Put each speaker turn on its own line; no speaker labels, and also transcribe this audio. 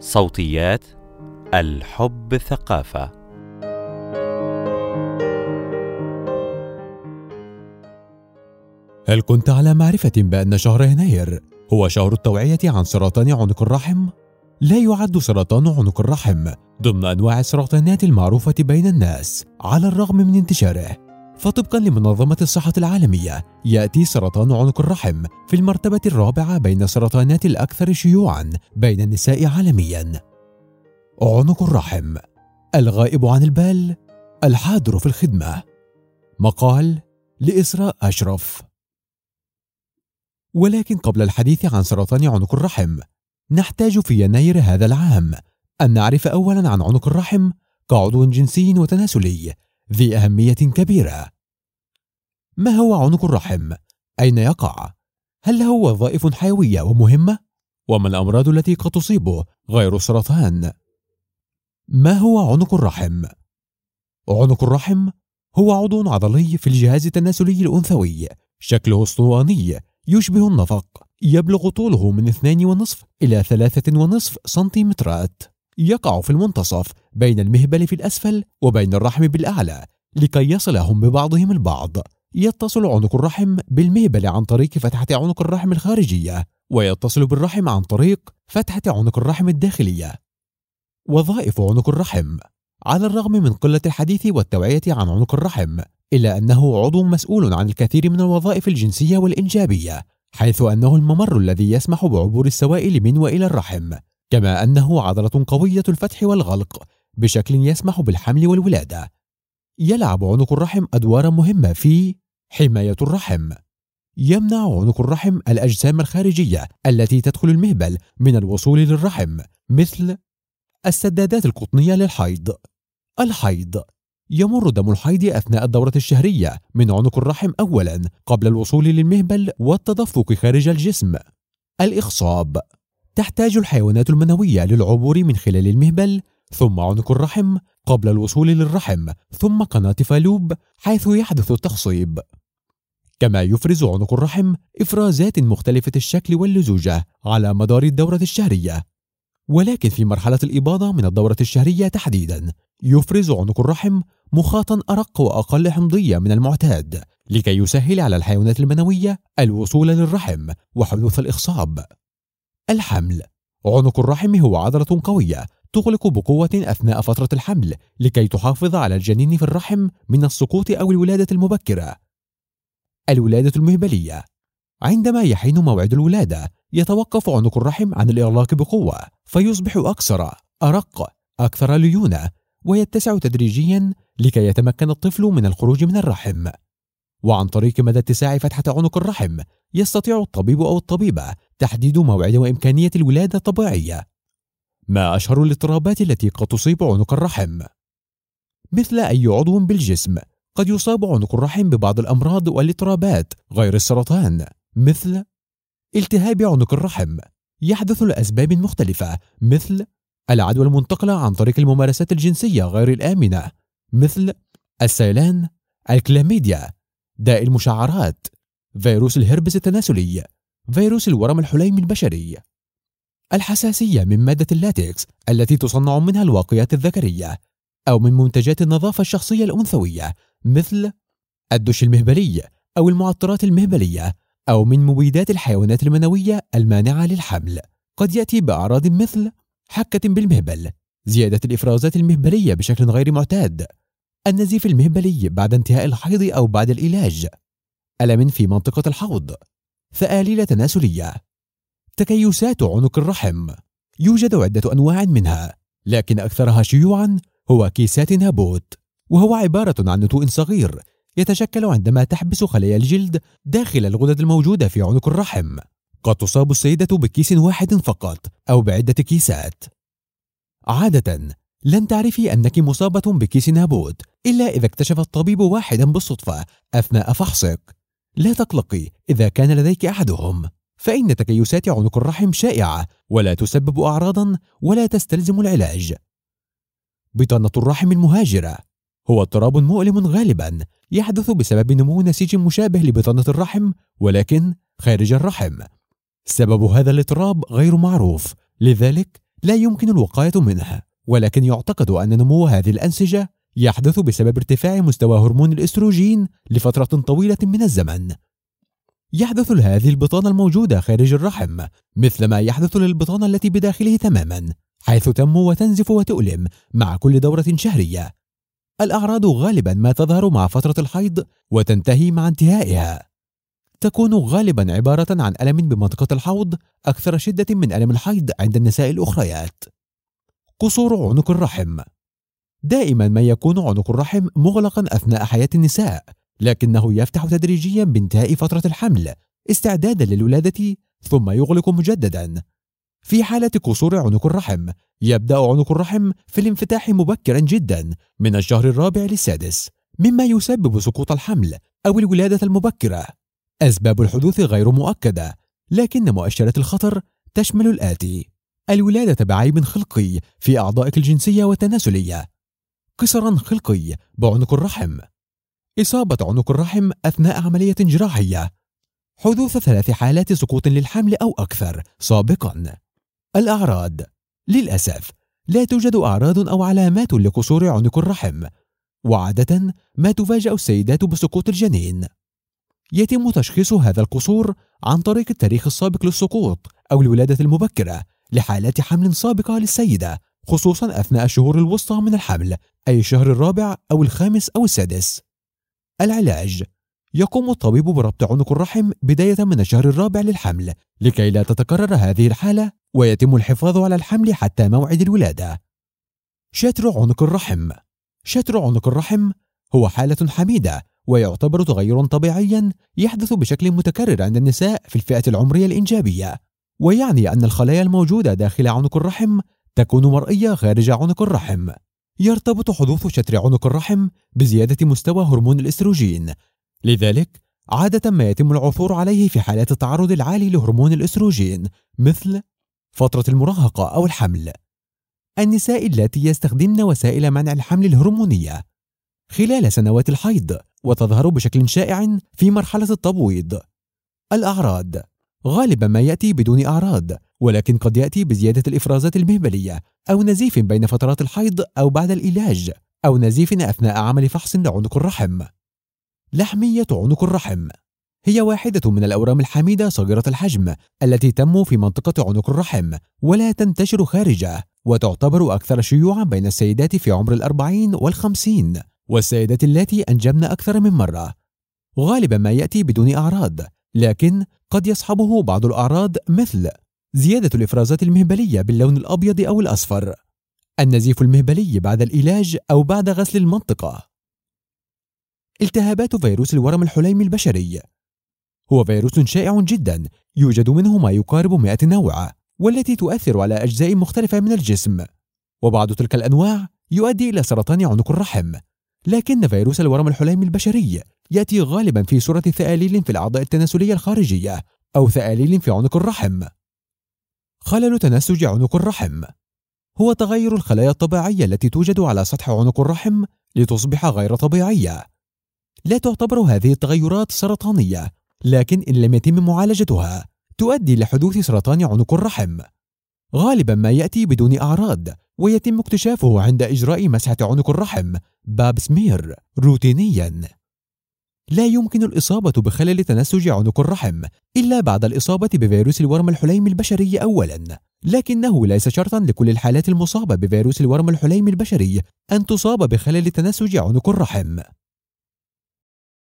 صوتيات الحب ثقافة
هل كنت على معرفة بأن شهر يناير هو شهر التوعية عن سرطان عنق الرحم؟ لا يعد سرطان عنق الرحم ضمن أنواع السرطانات المعروفة بين الناس على الرغم من انتشاره فطبقا لمنظمة الصحة العالمية يأتي سرطان عنق الرحم في المرتبة الرابعة بين السرطانات الأكثر شيوعا بين النساء عالميا. عنق الرحم الغائب عن البال الحاضر في الخدمة. مقال لإسراء أشرف. ولكن قبل الحديث عن سرطان عنق الرحم نحتاج في يناير هذا العام أن نعرف أولا عن عنق الرحم كعضو جنسي وتناسلي ذي أهمية كبيرة. ما هو عنق الرحم؟ أين يقع؟ هل له وظائف حيوية ومهمة؟ وما الأمراض التي قد تصيبه غير السرطان؟ ما هو عنق الرحم؟ عنق الرحم هو عضو عضلي في الجهاز التناسلي الأنثوي شكله أسطواني يشبه النفق يبلغ طوله من 2.5 إلى 3.5 سنتيمترات يقع في المنتصف بين المهبل في الأسفل وبين الرحم بالأعلى لكي يصلهم ببعضهم البعض. يتصل عنق الرحم بالمهبل عن طريق فتحة عنق الرحم الخارجية ويتصل بالرحم عن طريق فتحة عنق الرحم الداخلية. وظائف عنق الرحم على الرغم من قلة الحديث والتوعية عن عنق الرحم إلا أنه عضو مسؤول عن الكثير من الوظائف الجنسية والإنجابية حيث أنه الممر الذي يسمح بعبور السوائل من وإلى الرحم. كما أنه عضلة قوية الفتح والغلق بشكل يسمح بالحمل والولادة. يلعب عنق الرحم أدوارا مهمة في حماية الرحم. يمنع عنق الرحم الأجسام الخارجية التي تدخل المهبل من الوصول للرحم مثل السدادات القطنية للحيض. الحيض. يمر دم الحيض أثناء الدورة الشهرية من عنق الرحم أولا قبل الوصول للمهبل والتدفق خارج الجسم. الإخصاب. تحتاج الحيوانات المنوية للعبور من خلال المهبل ثم عنق الرحم قبل الوصول للرحم ثم قناة فالوب حيث يحدث التخصيب. كما يفرز عنق الرحم إفرازات مختلفة الشكل واللزوجة على مدار الدورة الشهرية. ولكن في مرحلة الإباضة من الدورة الشهرية تحديدا يفرز عنق الرحم مخاطا أرق وأقل حمضية من المعتاد لكي يسهل على الحيوانات المنوية الوصول للرحم وحدوث الإخصاب. الحمل. عنق الرحم هو عضلة قوية تغلق بقوة أثناء فترة الحمل لكي تحافظ على الجنين في الرحم من السقوط أو الولادة المبكرة. الولادة المهبلية. عندما يحين موعد الولادة يتوقف عنق الرحم عن الإغلاق بقوة فيصبح أكثر أرق أكثر ليونة ويتسع تدريجيا لكي يتمكن الطفل من الخروج من الرحم. وعن طريق مدى اتساع فتحة عنق الرحم يستطيع الطبيب أو الطبيبة تحديد موعد وإمكانية الولادة الطبيعية. ما أشهر الاضطرابات التي قد تصيب عنق الرحم؟ مثل أي عضو بالجسم قد يصاب عنق الرحم ببعض الأمراض والاضطرابات غير السرطان مثل التهاب عنق الرحم. يحدث لأسباب مختلفة مثل العدوى المنتقلة عن طريق الممارسات الجنسية غير الآمنة مثل السيلان الكلاميديا داء المشعرات فيروس الهربس التناسلي. فيروس الورم الحليمي البشري الحساسية من مادة اللاتكس التي تصنع منها الواقيات الذكرية أو من منتجات النظافة الشخصية الأنثوية مثل الدش المهبلي أو المعطرات المهبلية أو من مبيدات الحيوانات المنوية المانعة للحمل. قد يأتي بأعراض مثل حكة بالمهبل زيادة الإفرازات المهبلية بشكل غير معتاد النزيف المهبلي بعد انتهاء الحيض أو بعد العلاج ألم في منطقة الحوض. ثآليل تناسلية. تكيسات عنق الرحم. يوجد عدة أنواع منها لكن أكثرها شيوعا هو كيسات نابوت وهو عبارة عن نتوء صغير يتشكل عندما تحبس خلايا الجلد داخل الغدد الموجودة في عنق الرحم. قد تصاب السيدة بكيس واحد فقط أو بعدة كيسات. عادة لن تعرفي أنك مصابة بكيس نابوت إلا إذا اكتشف الطبيب واحدا بالصدفة أثناء فحصك. لا تقلقي إذا كان لديك أحدهم. فإن تكيسات عنق الرحم شائعة ولا تسبب أعراضا ولا تستلزم العلاج. بطانة الرحم المهاجرة. هو اضطراب مؤلم غالبا يحدث بسبب نمو نسيج مشابه لبطانة الرحم ولكن خارج الرحم. سبب هذا الاضطراب غير معروف لذلك لا يمكن الوقاية منه. ولكن يعتقد أن نمو هذه الأنسجة يحدث بسبب ارتفاع مستوى هرمون الإستروجين لفترة طويلة من الزمن. يحدث لهذه البطانة الموجودة خارج الرحم مثل ما يحدث للبطانة التي بداخله تماما حيث تنمو وتنزف وتؤلم مع كل دورة شهرية. الأعراض غالبا ما تظهر مع فترة الحيض وتنتهي مع انتهائها. تكون غالبا عبارة عن ألم بمنطقة الحوض أكثر شدة من ألم الحيض عند النساء الأخريات. قصور عنق الرحم. دائما ما يكون عنق الرحم مغلقا أثناء حياة النساء لكنه يفتح تدريجيا بانتهاء فترة الحمل استعدادا للولادة ثم يغلق مجددا. في حالة قصور عنق الرحم يبدأ عنق الرحم في الانفتاح مبكرا جدا من الشهر الرابع للسادس مما يسبب سقوط الحمل أو الولادة المبكرة. أسباب الحدوث غير مؤكدة لكن مؤشرات الخطر تشمل الآتي. الولادة بعيب خلقي في أعضائك الجنسية والتناسلية. قصرا خلقي بعنق الرحم. إصابة عنق الرحم أثناء عملية جراحية. حدوث ثلاث حالات سقوط للحمل أو أكثر سابقا. الأعراض للأسف لا توجد أعراض أو علامات لقصور عنق الرحم وعادة ما تفاجأ السيدات بسقوط الجنين. يتم تشخيص هذا القصور عن طريق التاريخ السابق للسقوط أو الولادة المبكرة لحالات حمل سابقة للسيدة. خصوصا أثناء الشهور الوسطى من الحمل أي الشهر الرابع أو الخامس أو السادس. العلاج. يقوم الطبيب بربط عنق الرحم بداية من الشهر الرابع للحمل لكي لا تتكرر هذه الحالة ويتم الحفاظ على الحمل حتى موعد الولادة. شتر عنق الرحم. شتر عنق الرحم هو حالة حميدة ويعتبر تغيرا طبيعيا يحدث بشكل متكرر عند النساء في الفئة العمرية الإنجابية. ويعني أن الخلايا الموجودة داخل عنق الرحم تكون مرئية خارج عنق الرحم. يرتبط حدوث شتر عنق الرحم بزيادة مستوى هرمون الإستروجين. لذلك عادة ما يتم العثور عليه في حالات التعرض العالي لهرمون الإستروجين مثل فترة المراهقة أو الحمل. النساء اللاتي يستخدمن وسائل منع الحمل الهرمونية. خلال سنوات الحيض وتظهر بشكل شائع في مرحلة التبويض. الأعراض. غالبا ما يأتي بدون أعراض. ولكن قد يأتي بزيادة الإفرازات المهبلية أو نزيف بين فترات الحيض أو بعد العلاج أو نزيف أثناء عمل فحص لعنق الرحم. لحمية عنق الرحم. هي واحدة من الأورام الحميدة صغيرة الحجم التي تنمو في منطقة عنق الرحم ولا تنتشر خارجة وتعتبر أكثر شيوعا بين السيدات في عمر الأربعين والخمسين والسيدات اللاتي أنجبن أكثر من مرة. غالبا ما يأتي بدون أعراض لكن قد يصحبه بعض الأعراض مثل زيادة الإفرازات المهبلية باللون الأبيض أو الأصفر. النزيف المهبلي بعد العلاج أو بعد غسل المنطقة. التهابات فيروس الورم الحليمي البشري. هو فيروس شائع جدا يوجد منه ما يقارب 100 نوع والتي تؤثر على أجزاء مختلفة من الجسم. وبعض تلك الأنواع يؤدي إلى سرطان عنق الرحم. لكن فيروس الورم الحليمي البشري يأتي غالبا في صورة ثآليل في الأعضاء التناسلية الخارجية أو ثآليل في عنق الرحم. خلل تنسج عنق الرحم. هو تغير الخلايا الطبيعية التي توجد على سطح عنق الرحم لتصبح غير طبيعية. لا تعتبر هذه التغيرات سرطانية لكن إن لم يتم معالجتها تؤدي لحدوث سرطان عنق الرحم. غالبا ما يأتي بدون أعراض ويتم اكتشافه عند إجراء مسحة عنق الرحم باب سمير روتينيا. لا يمكن الإصابة بخلل تنسج عنق الرحم إلا بعد الإصابة بفيروس الورم الحليمي البشري أولا. لكنه ليس شرطا لكل الحالات المصابة بفيروس الورم الحليمي البشري أن تصاب بخلل تنسج عنق الرحم.